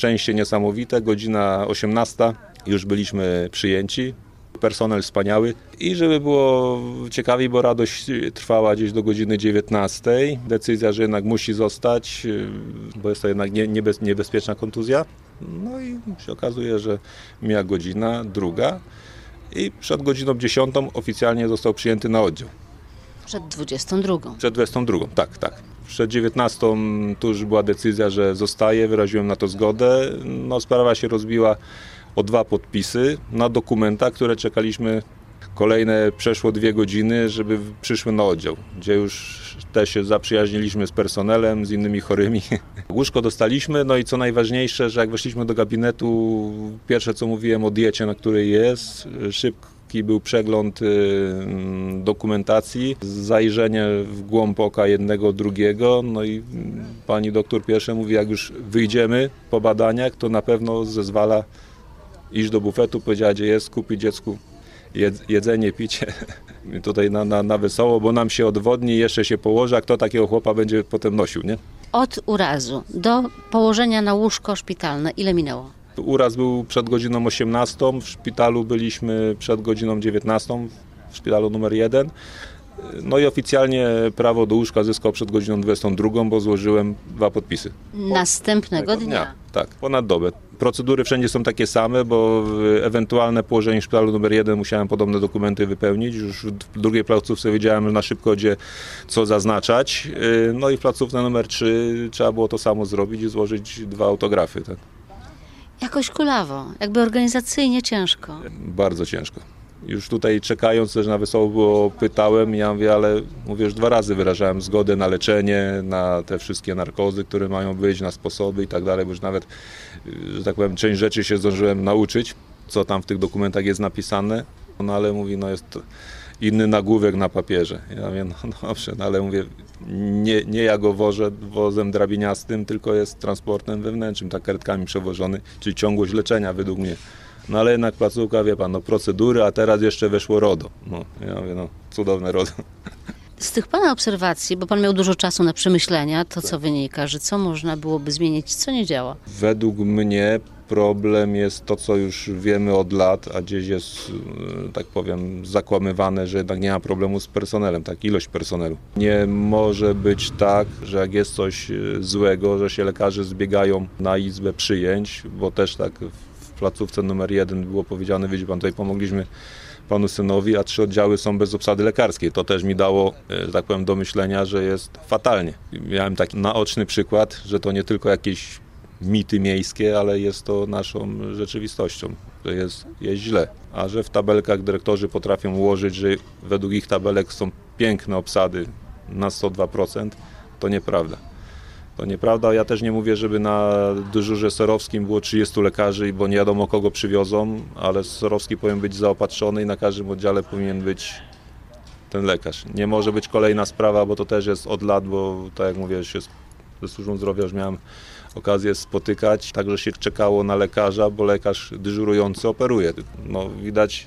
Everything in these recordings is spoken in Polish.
szczęście niesamowite, godzina 18, już byliśmy przyjęci personel wspaniały i żeby było ciekawiej, bo radość trwała gdzieś do godziny 19. Decyzja, że jednak musi zostać, bo jest to jednak nie, niebez, niebezpieczna kontuzja. No i się okazuje, że mija godzina, druga i przed godziną 10 oficjalnie został przyjęty na oddział. Przed 22. Przed 22, tak, tak. Przed 19 tu już była decyzja, że zostaje, wyraziłem na to zgodę. No, sprawa się rozbiła o dwa podpisy na dokumentach, które czekaliśmy kolejne przeszło dwie godziny, żeby przyszły na oddział, gdzie już też się zaprzyjaźniliśmy z personelem, z innymi chorymi. Łóżko dostaliśmy, no i co najważniejsze, że jak weszliśmy do gabinetu, pierwsze co mówiłem o diecie, na której jest, szybki był przegląd y, dokumentacji, zajrzenie w głąb oka jednego, drugiego, no i pani doktor pierwsze mówi, jak już wyjdziemy po badaniach, to na pewno zezwala iść do bufetu, powiedziała, gdzie jest, kupić dziecku jedzenie, picie. Tutaj na, na, na wesoło, bo nam się odwodni, jeszcze się położy, a kto takiego chłopa będzie potem nosił, nie? Od urazu. Do położenia na łóżko szpitalne, ile minęło? Uraz był przed godziną 18, w szpitalu byliśmy przed godziną 19, w szpitalu numer 1. No i oficjalnie prawo do łóżka zyskał przed godziną 22, bo złożyłem dwa podpisy. Następnego dnia. dnia. Tak, ponad dobę. Procedury wszędzie są takie same, bo ewentualne położenie w szpitalu numer jeden musiałem podobne dokumenty wypełnić. Już w drugiej placówce wiedziałem na szybko, gdzie co zaznaczać. Y, no i w placówce numer trzy trzeba było to samo zrobić i złożyć dwa autografy. Tak. Jakoś kulawo, jakby organizacyjnie ciężko. Bardzo ciężko. Już tutaj czekając też na wesoło było, pytałem, ja mówię, ale mówię, już dwa razy wyrażałem zgodę na leczenie, na te wszystkie narkozy, które mają być, na sposoby i tak dalej, bo już nawet, że tak powiem, część rzeczy się zdążyłem nauczyć, co tam w tych dokumentach jest napisane, no ale mówi, no jest inny nagłówek na papierze. Ja mówię, no dobrze, no ale mówię, nie, nie ja go wożę wozem drabiniastym, tylko jest transportem wewnętrznym, tak kartkami przewożony, czyli ciągłość leczenia według mnie. No ale jednak placówka, wie pan, no procedury, a teraz jeszcze weszło RODO. No, ja mówię, no cudowne RODO. Z tych Pana obserwacji, bo Pan miał dużo czasu na przemyślenia, to co wynika, że co można byłoby zmienić, co nie działa? Według mnie problem jest to, co już wiemy od lat, a gdzieś jest, e, tak powiem, zakłamywane, że jednak nie ma problemu z personelem, tak, ilość personelu. Nie może być tak, że jak jest coś e, złego, że się lekarze zbiegają na izbę przyjęć, bo też tak placówce numer jeden było powiedziane, widzi pan, tutaj pomogliśmy panu synowi, a trzy oddziały są bez obsady lekarskiej. To też mi dało, e, że tak powiem, do myślenia, że jest fatalnie. Miałem taki naoczny przykład, że to nie tylko jakieś mity miejskie, ale jest to naszą rzeczywistością, że jest, jest źle. A że w tabelkach dyrektorzy potrafią ułożyć, że według ich tabelek są piękne obsady na 102%, to nieprawda. To nieprawda. Ja też nie mówię, żeby na dyżurze serowskim było 30 lekarzy, bo nie wiadomo kogo przywiozą, ale serowski powinien być zaopatrzony i na każdym oddziale powinien być ten lekarz. Nie może być kolejna sprawa, bo to też jest od lat, bo tak jak mówię, się ze służbą zdrowia już miałem okazję spotykać, także się czekało na lekarza, bo lekarz dyżurujący operuje. No, widać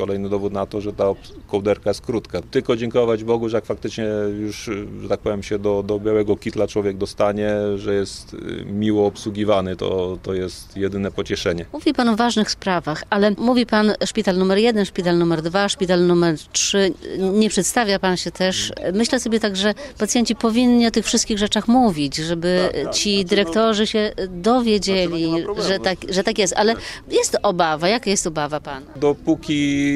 kolejny dowód na to, że ta kołderka jest krótka. Tylko dziękować Bogu, że jak faktycznie już, że tak powiem, się do, do białego kitla człowiek dostanie, że jest y, miło obsługiwany, to, to jest jedyne pocieszenie. Mówi Pan o ważnych sprawach, ale mówi Pan szpital numer jeden, szpital numer dwa, szpital numer trzy. Nie przedstawia Pan się też. Myślę sobie tak, że pacjenci powinni o tych wszystkich rzeczach mówić, żeby tak, tak. ci znaczy, no, dyrektorzy się dowiedzieli, znaczy, no że, tak, że tak jest. Ale jest obawa. Jaka jest obawa Pan? Dopóki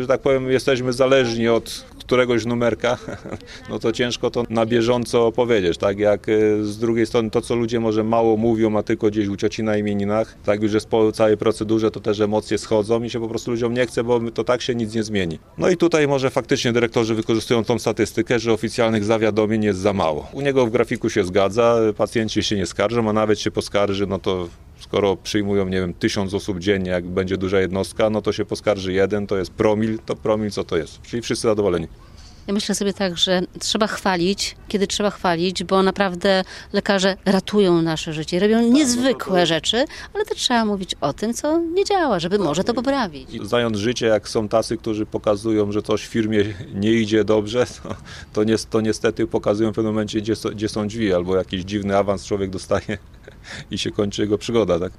że tak powiem, jesteśmy zależni od któregoś numerka, no to ciężko to na bieżąco powiedzieć, tak jak e, z drugiej strony to, co ludzie może mało mówią, a tylko gdzieś u cioci na imieninach, tak już jest po całej procedurze, to też emocje schodzą i się po prostu ludziom nie chce, bo to tak się nic nie zmieni. No i tutaj może faktycznie dyrektorzy wykorzystują tą statystykę, że oficjalnych zawiadomień jest za mało. U niego w grafiku się zgadza, pacjenci się nie skarżą, a nawet się poskarży, no to skoro przyjmują, nie wiem, tysiąc osób dziennie, jak będzie duża jednostka, no to się poskarży jeden, to jest promil, to promil co to jest? Czyli wszyscy zadowoleni. Ja myślę sobie tak, że trzeba chwalić, kiedy trzeba chwalić, bo naprawdę lekarze ratują nasze życie, robią tak, niezwykłe no rzeczy, ale też trzeba mówić o tym, co nie działa, żeby może to poprawić. Zając życie, jak są tacy, którzy pokazują, że coś w firmie nie idzie dobrze, to, to, to niestety pokazują w pewnym momencie, gdzie, gdzie są drzwi, albo jakiś dziwny awans człowiek dostaje i się kończy jego przygoda, tak?